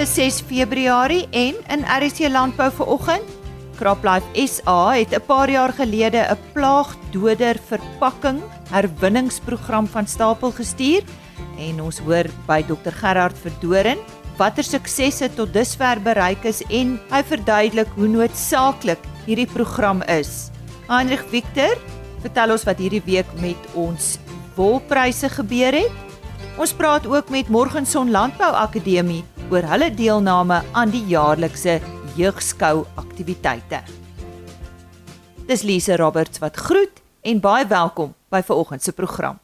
Dis 6 Februarie en in RC Landbou vanoggend CropLife SA het 'n paar jaar gelede 'n plaagdoder verpakking herwinningsprogram van stapel gestuur en ons hoor by Dr Gerard Verdoren watter suksesse tot dusver bereik is en hy verduidelik hoe noodsaaklik hierdie program is. Heinrich Victor, vertel ons wat hierdie week met ons wolpryse gebeur het. Ons praat ook met Morgenson Landbou Akademie oor hulle deelname aan die jaarlikse jeugskou aktiwiteite. Dis Lise Roberts wat groet en baie welkom by vanoggend se program.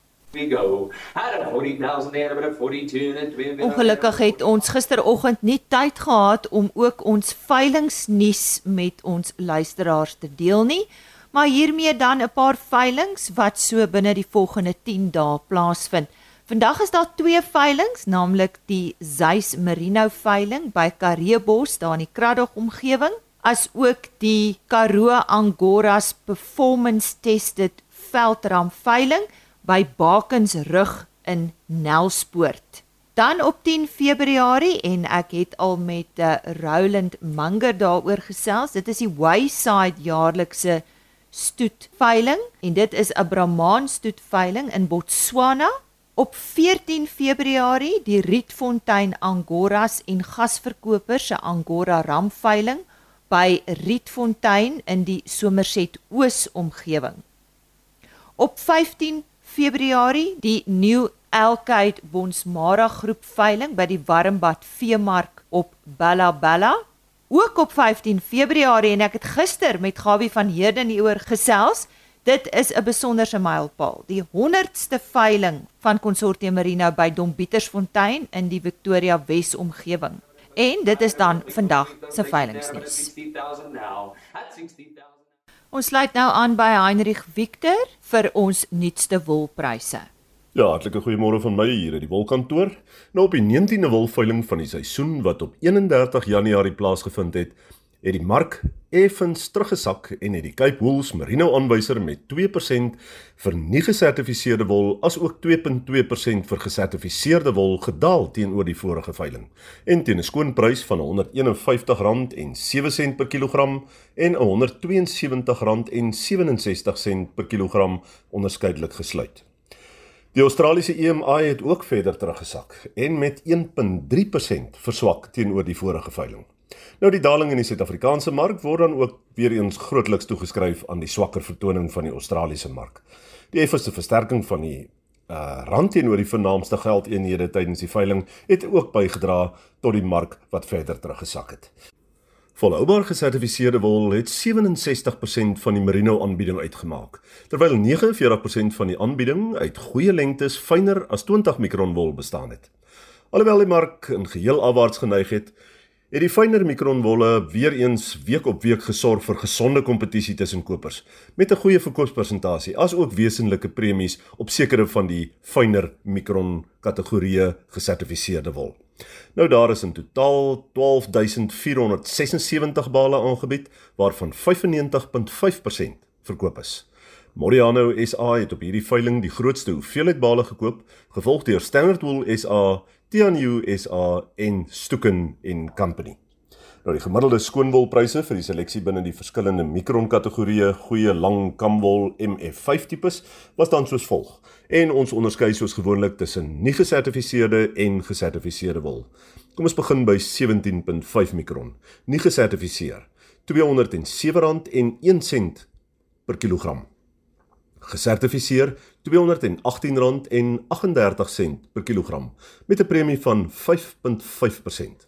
Ongelukkig het ons gisteroggend nie tyd gehad om ook ons veilingnuus met ons luisteraars te deel nie, maar hiermee dan 'n paar veilings wat so binne die volgende 10 dae plaasvind. Vandag is daar twee veilinge, naamlik die Zeis Merino veiling by Kareebos daar in die Kraddock omgewing, as ook die Karoo Angoras Performance Tested veldram veiling by Bakensrug in Nelspoort. Dan op 10 Februarie en ek het al met uh, Roland Munger daaroor gesels. Dit is die Wayside jaarlikse stoet veiling en dit is 'n Brahman stoet veiling in Botswana Op 14 Februarie die Rietfontein Angoras en gasverkopers se Angora ram veiling by Rietfontein in die Somerset Oos omgewing. Op 15 Februarie die New Elkite Bonsmara groep veiling by die Warmbad Veemark op Bella Bella. Ook op 15 Februarie en ek het gister met Gawie van Heerden hieroor gesels. Dit is 'n besonderse mylpaal, die 100ste veiling van Consortium Marino by Dombietersfontein in die Victoria Wes omgewing. En dit is dan vandag se veilingsnuus. Ons sluit nou aan by Heinrich Victor vir ons nuutste wolpryse. Ja, hartlike goeiemôre van my hier in die wolkantoor. Nou op die 19de wolveiling van die seisoen wat op 31 Januarie plaasgevind het, het die mark effens teruggesak en het die Cape Wools Merino aanwyser met 2% vir nie gesertifiseerde wol as ook 2.2% vir gesertifiseerde wol gedaal teenoor die vorige veiling en teen 'n skoonprys van R151.07 per kilogram en R172.67 per kilogram onderskeidelik gesluit. Die Australiese EMI het ook verder teruggesak en met 1.3% verswak teenoor die vorige veiling. Nou die daling in die Suid-Afrikaanse mark word dan ook weer eens grootliks toegeskryf aan die swakker vertoning van die Australiese mark. Die effenste versterking van die uh rand teenoor die vernaamste geldeenhede tydens die veiling het ook bygedra tot die mark wat verder teruggesak het. Volhoubaar gesertifiseerde wol het 67% van die merino aanbieding uitgemaak, terwyl 49% van die aanbieding uit goeie lengtes fyner as 20 mikron wol bestaan het. Alhoewel die mark in geheel afwaarts geneig het, het die fynere mikronwolle weer eens week op week gesorg vir gesonde kompetisie tussen kopers met 'n goeie verkoopspersentasie asook wesenlike premies op sekere van die fyner mikron kategorieë gesertifiseerde wol. Nou daar is in totaal 12476 bale aangebied waarvan 95.5% verkoop is. Moriano SA het op hierdie veiling die grootste hoeveelheid bale gekoop, gevolg deur Standard Wool SA Tianyu SA en Stuken en Company. Nou die gemiddelde skoonwolpryse vir die seleksie binne die verskillende mikron kategorieë goeie lang kamwol MF5 tipes was dan soos volg. En ons onderskei soos gewoonlik tussen nie gesertifiseerde en gesertifiseerde wol. Kom ons begin by 17.5 mikron. Nie gesertifiseer R207.01 per kilogram gesertifiseer R218.38 per kilogram met 'n premie van 5.5%.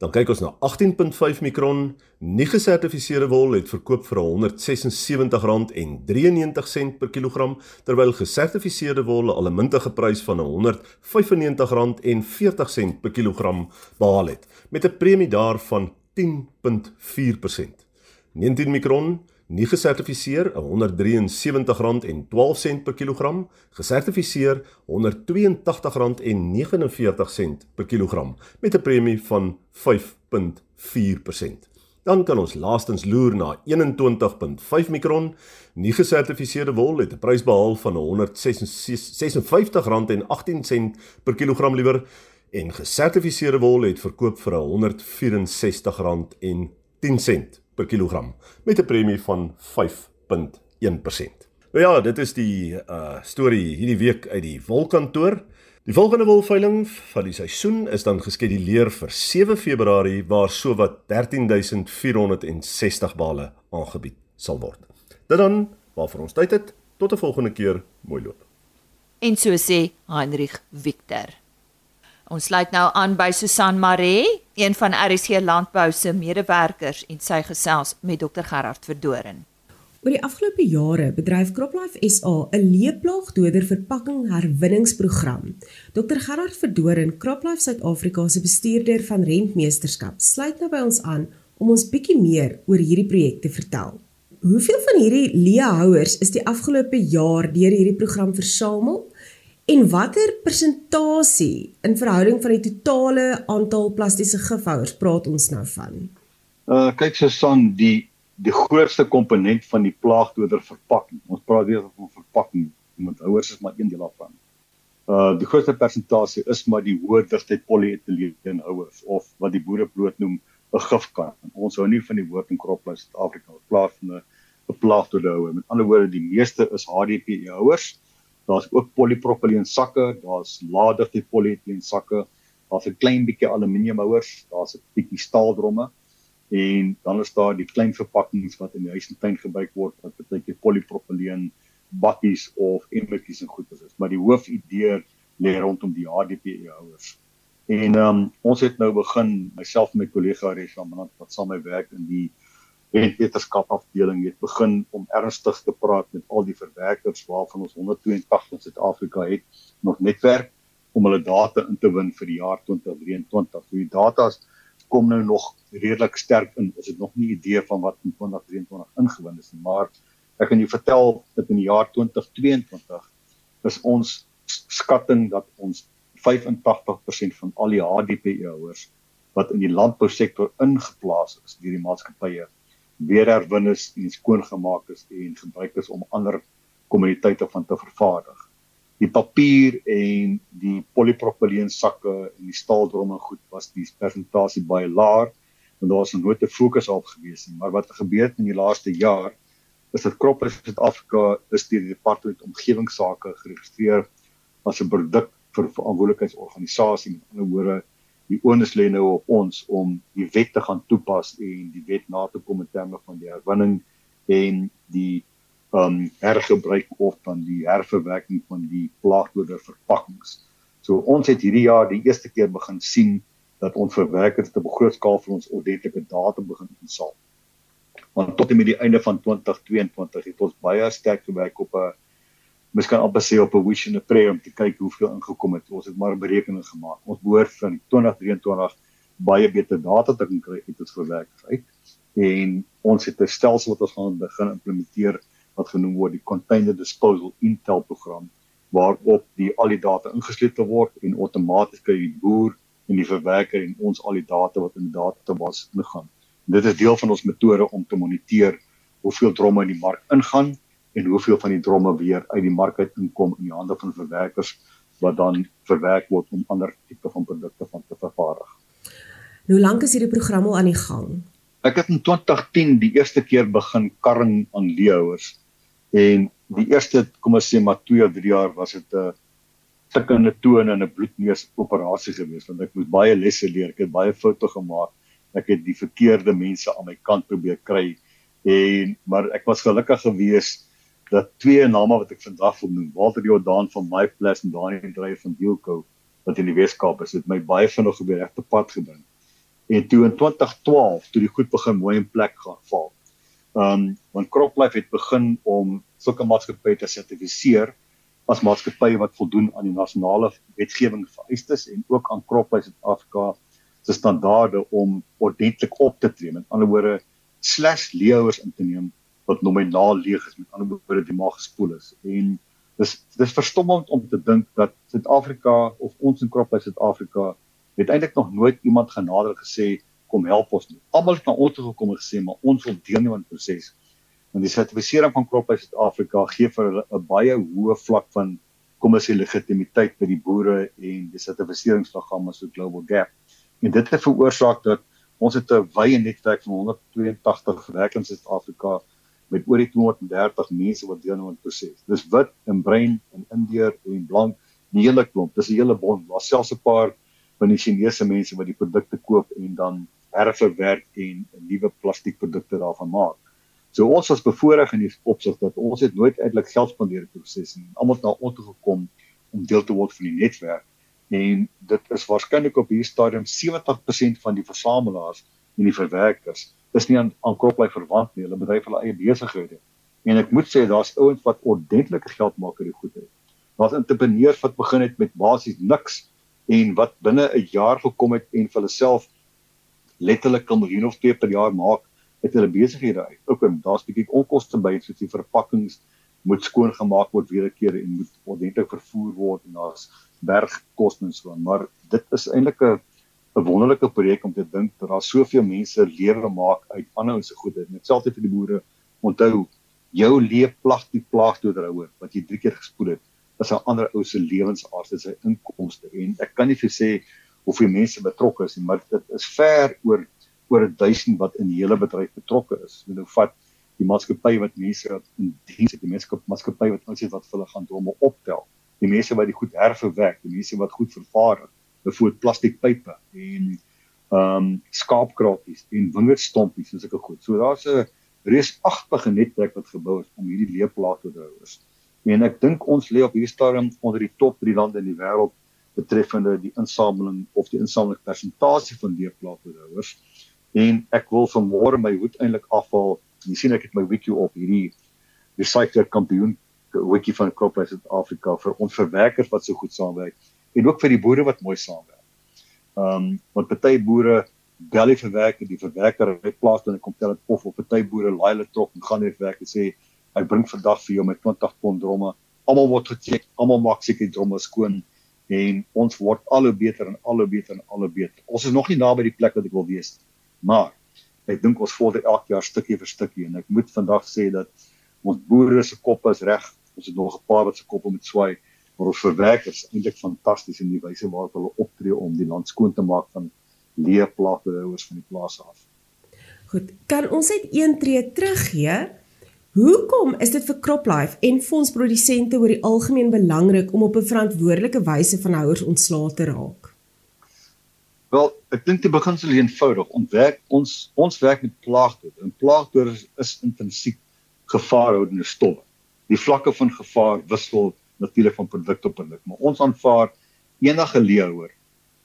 Dan kyk ons na 18.5 mikron, nie gesertifiseerde wol het verkoop vir R176.93 per kilogram terwyl gesertifiseerde wol 'n allemintige prys van R195.40 per kilogram behaal het met 'n premie daarvan 10.4%. 19 mikron nie gesertifiseer R173.12 per kilogram, gesertifiseer R182.49 per kilogram met 'n premie van 5.4%. Dan kan ons laastens loer na 21.5 mikron, nie gesertifiseerde wol het 'n prys behaal van R156.18 per kilogram liewer en gesertifiseerde wol het verkoop vir R164.10 per kilogram met 'n premie van 5.1%. Nou ja, dit is die uh storie hierdie week uit die wolkantoor. Die volgende wolveiling van die seisoen is dan geskeduleer vir 7 Februarie waar sowat 13460 bale aangebied sal word. Dit dan waarvoor ons tyd het tot 'n volgende keer mooi loop. En so sê Heinrich Victor. Ons sluit nou aan by Susan Maree, een van RSC Landbou se medewerkers en sy gesels met Dr Gerard Verdoren. Oor die afgelope jare bedryf CropLife SA 'n leeplaagdoder verpakking herwinningsprogram. Dr Gerard Verdoren, CropLife Suid-Afrika se bestuurder van rentmeesterskap, sluit nou by ons aan om ons bietjie meer oor hierdie projek te vertel. Hoeveel van hierdie leehouers is die afgelope jaar deur hierdie program versamel En watter persentasie in verhouding van die totale aantal plastiese gifhouers praat ons nou van? Uh kyk Susan, die die grootste komponent van die plaagdoder verpakking. Ons praat weer van verpakking, want houers is maar een deel daarvan. Uh die grootste persentasie is maar die hoë digtheid polyetieleen houers of wat die boere bloot noem 'n gifkan. Ons hou nie van die woord in kroplys Suid-Afrika plaas van 'n plaagdoder houer. Met ander woorde, die meeste is HDPE houers daar's ook polipropyleen sakke, daar's laagdigte polietyleen sakke, daar's 'n klein bietjie aluminiumhouers, daar's 'n bietjie staaldromme en dan is daar die klein verpakkings wat in die huis en tuin gebruik word wat beteken polipropyleen bakkies of emmertjies en goeders is. Maar die hoofidee lê rondom die HDPE houers. En um, ons het nou begin myself en my kollega Resha wat saam met my werk in die en wetenskap afdeling het begin om ernstig te praat met al die verwerkers waarvan ons 182 in Suid-Afrika het nog netwerk om hulle data in te win vir die jaar 2023. So die data kom nou nog redelik sterk in. Ons het nog nie idee van wat in 2023 ingewin is nie, maar ek kan jou vertel dat in die jaar 2022 is ons skatting dat ons 85% van al die HDPE houers wat in die landbousektor ingeplaas is deur die maatskappye weer herwin is en skoongemaak is en gebruik is om ander kommuniteite van te vervaardig. Die papier en die polipropyleen sakke en die staaldromme goed was die persentasie baie laag want daar was nooit 'n fokus op gewees nie. Maar wat het gebeur in die laaste jaar is dat Krop in Suid-Afrika is deur die departement omgewingsake geregistreer as 'n produk vir verantwoordelikheidsorganisasie met ander woorde die onus lê nou op ons om die wet te gaan toepas en die wet na te kom in terme van die herwinning en die um hergebruik of dan die herverwerking van die plaagdoder verpakkings. So ons het hierdie jaar die eerste keer begin sien dat ons verwerkers te groot skaal vir ons ordentlike data begin insaal. Want tot en met die einde van 2022 het ons baie sterk gewerk op 'n mens kan amper sê op 'n wish and a prayer om te kyk hoeveel ingekom het. Ons het maar 'n berekening gemaak. Ons behoort van 2023 baie beter data te kan kry uit ons verwerkers uit. En ons het 'n stelsel wat ons gaan begin implementeer wat genoem word die Container Disposal Intel program waarop die al die data ingesleutel word en outomaties kan die boer en die verwerker en ons al die data wat in die database ingaan. Dit is deel van ons metode om te moniteer hoeveel dromme in die mark ingaan en hoeveel van die dromme weer uit die mark uit inkom in die hande van verwerkers wat dan verwerk word om ander tipe van produkte van te vervaardig. Hoe lank is hierdie program al aan die gang? Ek het in 2010 die eerste keer begin karring aan leeuers en die eerste kom ons sê maar 2 of 3 jaar was dit 'n tikkende toon en 'n bloedneus operasie geweest want ek moes baie lesse leer, ek het baie foute gemaak. Ek het die verkeerde mense aan my kant probeer kry en maar ek was gelukkig geweest dat twee name wat ek vandag wil noem, Walter Jordan van MyPlus en Daniel Dreyer van Dealco wat in die Weskaap is, het my baie vinnig op die regte pad gebring. En toe in 2012, toe die goed begin mooi in plek gaan val. Um want CropLife het begin om sulke maatskappye te sertifiseer as maatskappye wat voldoen aan die nasionale wetgewing vereistes en ook aan CropLife Suid-Afrika se standaarde om ordentlik op te tree. Met ander woorde, slash leeuers in te neem wat nominaal leeg is met ander woorde die maag gespoel is en dis dis verstommend om te dink dat Suid-Afrika of ons in krop by Suid-Afrika het eintlik nog nooit iemand genader gesê kom help ons nie. Almal het na ons toe gekom en gesê maar ons wil deelneem aan die proses. Want die sertifisering van krop by Suid-Afrika gee vir hulle 'n baie hoë vlak van kom as die legitimiteit by die boere en die sertifiseringsprogramme so Global Gap. En dit het veroorsaak dat ons het 'n wye netwerk van 182 werkers in Suid-Afrika met oor die 230 mense wat deel neem aan die proses. Dis wit en bruin en indeer en blank, die hele klomp. Dis 'n hele bond. Daar's selfs 'n paar van die Chinese mense wat die produkte koop en dan herverwerk en nuwe plastiekprodukte daarvan maak. So ons was bevoorreg in die opsig dat ons het nooit eintlik geld spandeer op die proses nie. Almal het na ons toe gekom om deel te word van die netwerk en dit is waarskynlik op hierdie stadium 70% van die versamelaars en die verwerkers is nie aan aan kroplei verwant nie. Hulle bedryf hulle eie besighede. En ek moet sê daar's ouens wat ordentlike geld maak uit die goed uit. Daar's entrepreneurs wat begin het met basies niks en wat binne 'n jaar gekom het en vir hulle self letterlik 'n miljoen of twee per jaar maak uit hulle besighede uit. Ook en daar's bietjie onkoste by soos die verpakkings moet skoon gemaak word weer 'n keer en moet ordentlik vervoer word en daar's bergkoste en so aan. Maar dit is eintlik 'n 'n wonderlike projek om te dink dat daar soveel mense lewe maak uit ander se goede. Net selfs vir die boere onthou jou leeplag die plaagdoodrouer wat jy drie keer gespoel het is 'n ander ou se lewensaard, is sy inkomste en ek kan nie vir sê hoeveel mense betrokke is maar dit is ver oor oor 1000 wat in die hele bedryf betrokke is. Jy nou vat die maatskappy wat mense wat in diens het, die mense maatskappy wat ons het wat hulle gaan dromme optel. Die mense wat die goed herverwerk, die mense wat goed vervaardig, byvoorbeeld plastiekpype en ehm um, skaapkraatjies en wingerdstompies en sulke goed. So daar's 'n reusagtige netwerk wat gebou is om hierdie leefplaas te hou. En ek dink ons lê op hierdie stadium onder die top 3 lande in die wêreld betreffende die insameling of die insamelingspersentasie van leefplaasbedrywighouers. En ek wil vanmôre my hoed eintlik afhaal. Jy sien ek het my wiki op hierdie recycler kampioen wiki van Croplife Suid-Afrika vir ons verwerkers wat so goed saamwerk en ook vir die boere wat mooi saamwerk. Ehm um, want party boere bel die verwerker, die verwerker ry plaas dan kom tel dit of op party boere laai hulle trok en gaan net werk en sê ek bring vandag vir jou my 20 ton dromme. Almal word gecheck, almal maak seker die dromme skoon en ons word al hoe beter en al hoe beter en al hoe beter. Ons is nog nie naby die plek wat ek wil wees nie. Maar ek dink ons vorder elke jaar stukkie vir stukkie en ek moet vandag sê dat ons boere se koppe is reg. Ons het nog 'n paar wat se koppe moet swai, maar ons verwerkers eintlik fantasties in die wyse waarop hulle optree om die land skoon te maak van leefplaasbehouers van die plase af. Goed, kan ons net een tree teruggee? Hoekom is dit vir CropLife en fondsprodusente oor die algemeen belangrik om op 'n verantwoordelike wyse van houers ontslae te raak? Wel, ek dink die beginsel is eenvoudig. Ons werk ons ons werk met plaagdoders. En plaagdoders is intrinsiek gevaarhoudende stowwe. Die vlakke van gevaar wissel natuurlik van produk tot produk, maar ons aanvaar enige leeuhouer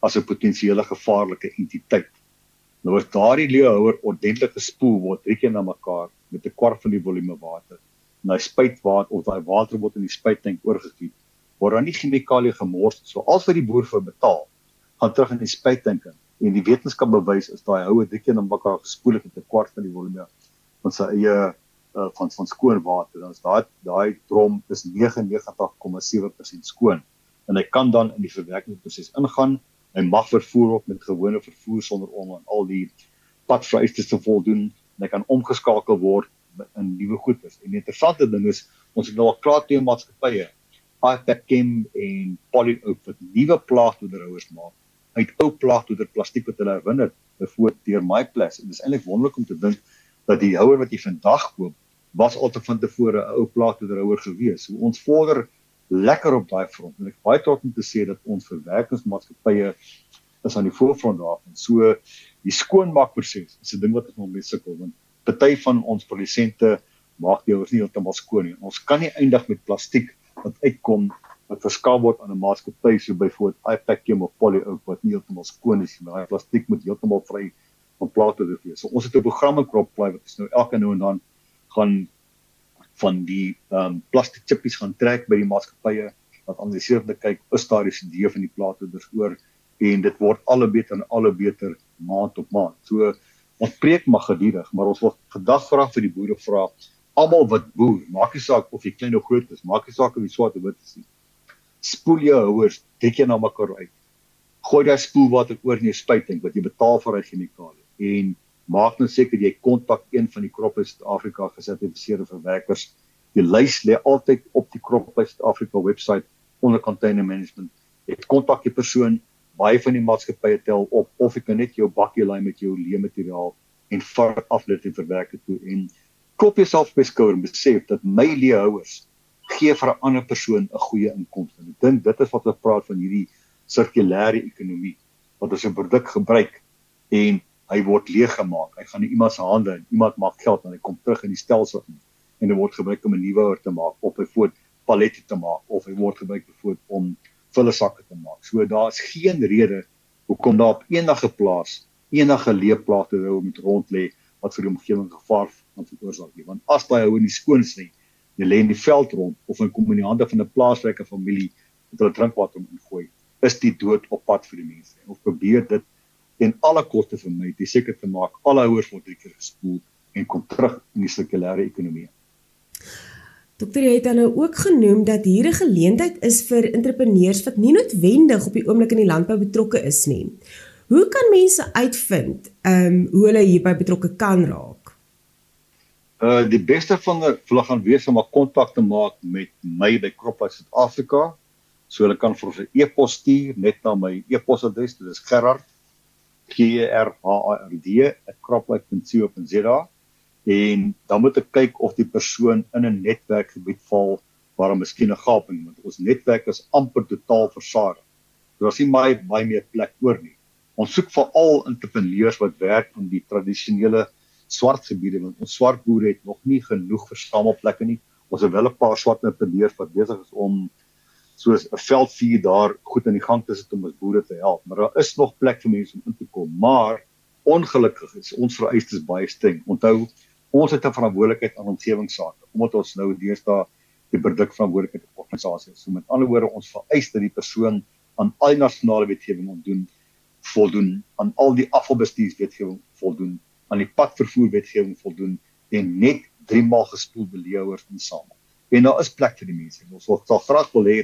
as 'n potensiële gevaarlike entiteit. Nou as daardie leeuhouer ordentlik gespoel word, drie keer na mekaar met 'n kwart van die volume water, en hy spuit water of daai water word in die spuittank oorgegiet, word dan nie chemikalie gemors so als wat die boer vir betaal gaan terug in die spuittank en die wetenskap bewys is daai houe dik en dan mekaar gespoel het met 'n kwart van die volume van sy eie uh, van van skoon water is daai daai drom is 99,7% skoon. En hy kan dan in die verwerkingsproses ingaan. Hy mag vervoer word met gewone vervoer sonder om aan al die padvereistes te voldoen. En hy kan omgeskakel word in nuwe goederes en die interessante ding is ons het nou al klaar twee maatskappye Ipachem en Polyoak wat nuwe plaagdoederhouers maak. Uit ou plaagdoeder plastiek wat hulle herwin het bevoor deur MyPlas en dit is eintlik wonderlik om te dink dat die houer wat jy vandag koop was al te van tevore 'n ou plaagdoederhouer gewees. So ons vorder lekker op daai front en ek baie trots om te sê dat ons verwerkingsmaatskappye is aan die voorfront daarvan. So die skoonmaakproses is 'n ding wat ons nog mee sukkel want party van ons produsente maak die houers nie heeltemal skoon nie. Ons kan nie eindig met plastiek wat uitkom wat verskaaf word aan 'n maatskappy so byvoorbeeld iPackchem of Polyoak wat nie heeltemal skoon is nie. Daai plastiek moet heeltemal vry van plate wees. So ons het 'n program in CropFly wat ons nou elke nou en dan gaan van die ehm um, plastiek chippies gaan trek by die maatskappye wat analiseer om te kyk is daar residue van die plate oor en dit word al hoe beter en al hoe beter maand op maand. So ons preek maar gedurig, maar ons wil vandag vra vir die boere vra almal wat boer, maak nie saak of jy klein of groot is, maak nie saak of jy swart of wit is nie spoel jou houers dik jy na mekaar uit. Gooi daai spoelwater oor in jou spuiting wat jy betaal vir uit chemikalie en maak net seker jy kontak een van die Kroppe Suid-Afrika gesertifiseerde verwerkers. Die lys lê altyd op die Kroppe Suid-Afrika webwerf onder container management. Jy kontak die persoon, baie van die maatskappye tel op of jy kan net jou bakkie laai met jou leemateriaal en vir aflet en verwerk dit toe en klop jouself op die skouer en besef dat my leehouers gee vir 'n ander persoon 'n goeie inkomste. Ek dink dit is wat ons praat van hierdie sirkulêre ekonomie wat ons 'n produk gebruik en hy word leeggemaak. Hy gaan in iemand se hande en iemand maak geld en hy kom terug in die stelsel in en hy word gebruik om 'n nuwe oor te maak of byvoorbeeld pallette te maak of hy word gebruik byvoorbeeld om vulle sakke te maak. So daar's geen rede hoekom daar op enige plaas enige leefplate moet rond lê wat vir die omgewing gevaar kan veroorsaak nie. Want as daai ou in die skoon is nie, jy lê in die veld rond of in kom in die hande van 'n plaasryke familie met hulle drinkwater ingooi, is die dood op pad vir die mense. Of probeer dit ten alle koste vermy, dit seker te maak alle ouers word drie keer gespoel en kom terug in die sirkulêre ekonomie. Dokter jy het dan nou ook genoem dat hier 'n geleentheid is vir entrepreneurs wat nie noodwendig op die oomblik in die landbou betrokke is nie. Hoe kan mense uitvind ehm um, hoe hulle hierby betrokke kan raak? Uh die beste van hulle gaan wees om 'n kontak te maak met my by Kropa Suid-Afrika. So hulle kan vir 'n e-pos stuur net na my e-posadres. Dit is Gerard E R H A R D @kropa.co.za en dan moet ek kyk of die persoon in 'n netwerkgebied val waar daar miskien 'n gaping want ons netwerk is amper totaal versadig. Daar is nie baie baie meer plek oor nie. Ons soek veral entrepreneurs wat werk in die tradisionele swart gebiede want ons swart boere het nog nie genoeg versamelplekke nie. Ons het wel 'n paar swart entrepreneurs wat besig is om soos 'n veldvuur daar goed in die gang te sit om ons boere te help, maar daar is nog plek vir mense om in te kom. Maar ongelukkig is ons vereistes baie streng. Onthou, ons het 'n verantwoordelikheid aan omgewingsake omdat ons nou deesdae die produk verantwoordelikheid organisasie is. So met ander woorde, ons vereis dat die persoon aan al die nasionale wetgewing voldoen voldoen aan al die afvalbestuurswetgewing voldoen aan die padvervoer wetgewing voldoen en net 3 maal gespoel beleeuers insamel. En daar is plek vir die mense. Ons wil sal graag wil hê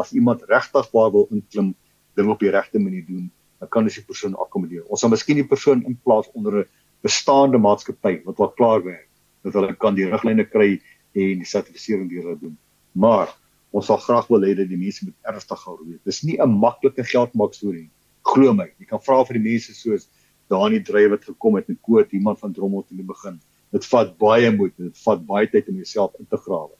as iemand regtig waar wil inklim, ding op die regte manier doen, dan kan ons die persoon akkommodeer. Ons sal miskien die persoon in plaas onder 'n bestaande maatskappy wat al klaar werk, dat hulle kan die riglyne kry en die sertifisering deur hulle doen. Maar ons sal graag wil hê dat die mense moet ernstig gou weet. Dis nie 'n maklike geldmaak storie nie. Glo my, jy kan vra vir die mense soos die dryf wat gekom het en koot iemand van drommel te begin. Dit vat baie moeite, dit vat baie tyd om jouself in te grawe.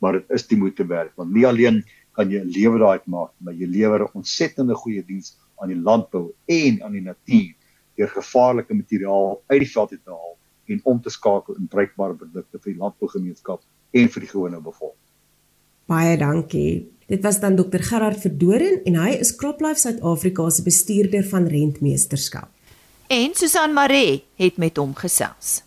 Maar dit is die moeite werd want nie alleen kan jy 'n lewe daai maak, maar jy lewer 'n ontsettende goeie diens aan die landbou en aan die natuur deur gevaarlike materiaal uit die veld te haal en om te skakel in bruikbare produkte vir die landbougemeenskap en vir die gewone bevolking. Baie dankie. Dit was dan Dr Gerard Verdoren en hy is CropLife Suid-Afrika se bestuurder van rentmeesterskap en Susan Maree het met hom gesels.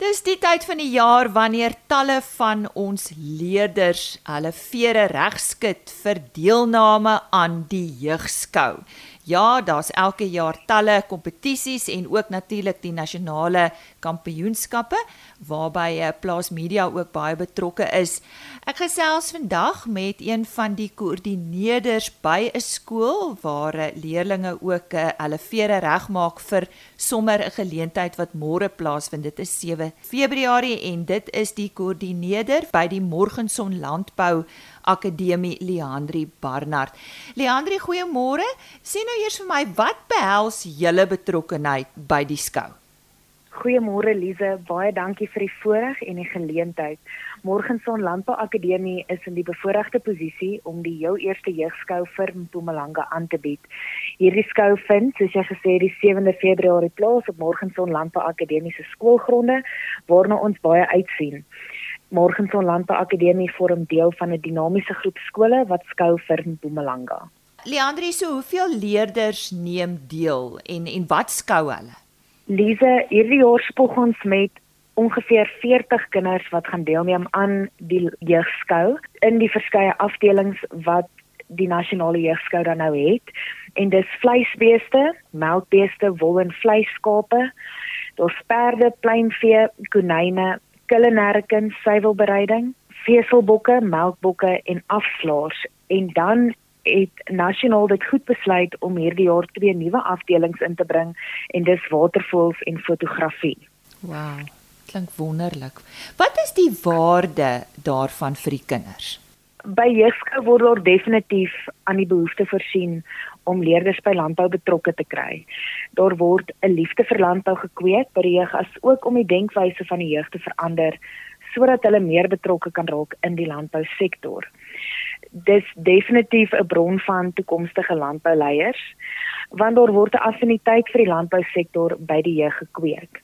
Dis die tyd van die jaar wanneer talle van ons leerders hulle vere regskit vir deelname aan die jeugskou. Ja, daar's elke jaar talle kompetisies en ook natuurlik die nasionale kampioenskappe waarby eh, plaas media ook baie betrokke is. Ek gesels vandag met een van die koördineerders by 'n skool waar eh, leerders ook uh, hulle vere regmaak vir sommer 'n geleentheid wat môre plaasvind. Dit is 7 Februarie en dit is die koördineerder by die Morgenson Landbou Akademie Leandri Barnard. Leandri, goeiemôre. Sê nou eers vir my, wat behels julle betrokkeheid by die skou? Goeiemôre Lize, baie dankie vir die voorreg en die geleentheid. Morgenson Landbou Akademie is in die bevoordeelde posisie om die jou eerste jeugskou vir Mpumalanga aan te bied. Hierdie skou vind, soos jy gesê het, die 7de Februarie plaas op Morgenson Landbou Akademie se skoolgronde waarna ons baie uitsien. Morgenson Landbou Akademie vorm deel van 'n dinamiese groep skole wat skou vir Mpumalanga. Leandri, so hoeveel leerders neem deel en en wat skou hulle? Lize, hierdie jaar spog ons met ongeveer 40 kinders wat gaan deelneem aan die jeugskou in die verskeie afdelings wat die nasionale jeugskou dan nou het. En dis vleisbeeste, melkbeeste, wol en vleiskape, daar's perde, pleinvee, konyne, kulinêre kuns, suiwelbereiding, veselbokke, melkbokke en afslaers en dan het nasionaal dit goed besluit om hierdie jaar twee nuwe afdelings in te bring en dis watervoëls en fotografie. Wow, klink wonderlik. Wat is die waarde daarvan vir die kinders? By jeugskou word daar definitief aan die behoefte voorsien om leerders by landbou betrokke te kry. Daar word 'n liefde vir landbou gekweek by die jeug as ook om die denkwyse van die jeug te verander sodat hulle meer betrokke kan raak in die landbousektor. Dis definitief 'n bron van toekomstige landbouleiers want daar word 'n affiniteit vir die landbousektor by die jeug gekweek.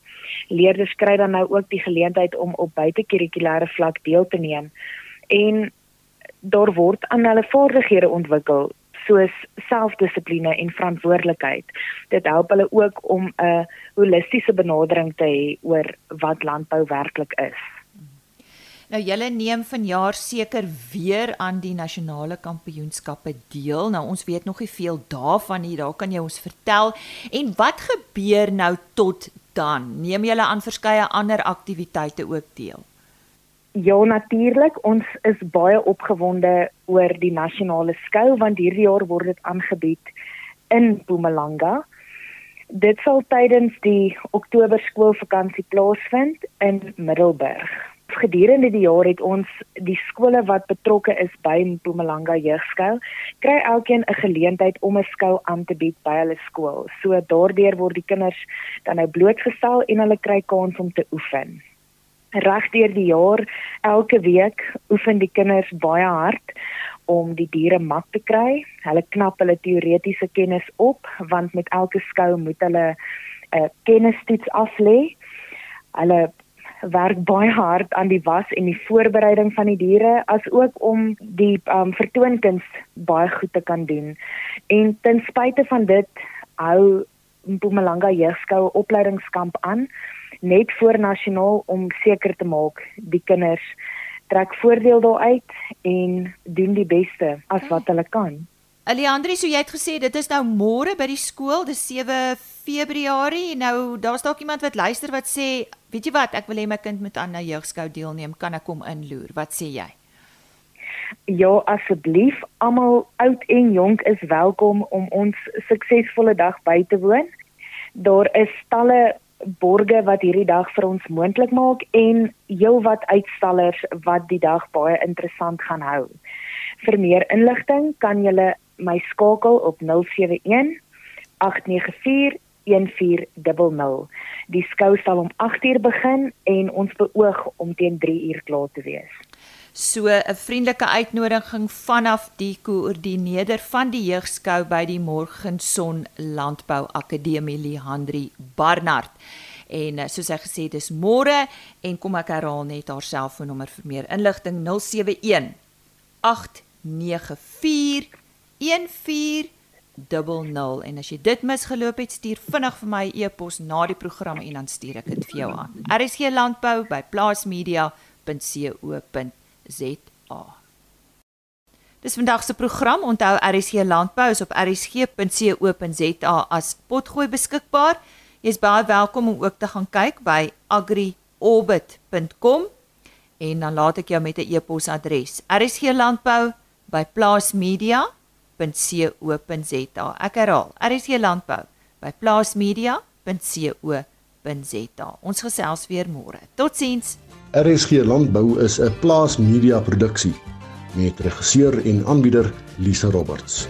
Leerders kry dan nou ook die geleentheid om op buitekurrikulêre vlak deel te neem en daar word aan hulle vaardighede ontwikkel soos selfdissipline en verantwoordelikheid. Dit help hulle ook om 'n holistiese benadering te hê oor wat landbou werklik is. Nou julle neem vanjaar seker weer aan die nasionale kampioenskappe deel. Nou ons weet nog nie veel daarvan nie. Daar kan jy ons vertel. En wat gebeur nou tot dan? Neem julle aan verskeie ander aktiwiteite ook deel? Ja, natuurlik. Ons is baie opgewonde oor die nasionale skou want hierdie jaar word dit aangebied in Mpumalanga. Dit sal tydens die Oktober skoolvakansie plaasvind in Middelburg. Gedurende die jaar het ons die skole wat betrokke is by Mpumalanga Jeugskou, kry elkeen 'n geleentheid om 'n skou aan te bied by hulle skool. So daardeur word die kinders dan nou blootgestel en hulle kry kans om te oefen regdeur die jaar elke week oefen die kinders baie hard om die diere mak te kry. Hulle knap hulle teoretiese kennis op want met elke skou moet hulle 'n uh, kennistoets aflê. Hulle werk baie hard aan die was en die voorbereiding van die diere as ook om die um, vertoonkuns baie goed te kan doen. En ten spyte van dit hou Mpumalanga Jeugskou opleidingskamp aan net voor nasionaal om seker te maak die kinders trek voordeel daaruit en doen die beste as wat hulle kan. Eliandri, so jy het gesê dit is nou môre by die skool, dis 7 Februarie. Nou daar's dalk iemand wat luister wat sê, weet jy wat, ek wil hê my kind moet aan 'n jeugskou deelneem, kan ek kom inloer? Wat sê jy? Ja, asseblief, almal oud en jonk is welkom om ons suksesvolle dag by te woon. Daar is talle borge wat hierdie dag vir ons moontlik maak en heelwat uitstallers wat die dag baie interessant gaan hou. Vir meer inligting kan jy my skakel op 071 894 1400. Die skou sal om 8uur begin en ons beoog om teen 3uur klaar te wees. So 'n vriendelike uitnodiging vanaf die koördineerder van die jeugskou by die Morgenson Landbou Akademie Lihandri Barnard. En eh, soos hy gesê dis môre en kom ek herhaal net haar selfoonnommer vir meer inligting 071 894 1400 en as jy dit misgeloop het stuur vinnig vir my e-pos na die program en dan stuur ek dit vir jou aan. RSG Landbou by plaasmedia.co.za ZA. Dis vandag se program. Onthou RSG Landbou is op rsg.co.za as potgooi beskikbaar. Jy's baie welkom om ook te gaan kyk by agriorbit.com en dan laat ek jou met 'n e-posadres. RSG Landbou by plaasmedia.co.za. Ek herhaal, RSG Landbou by plaasmedia.co.za. Ons gesels weer môre. Totsiens. RSG Landbou is 'n plaas media produksie met regisseur en aanbieder Lisa Roberts.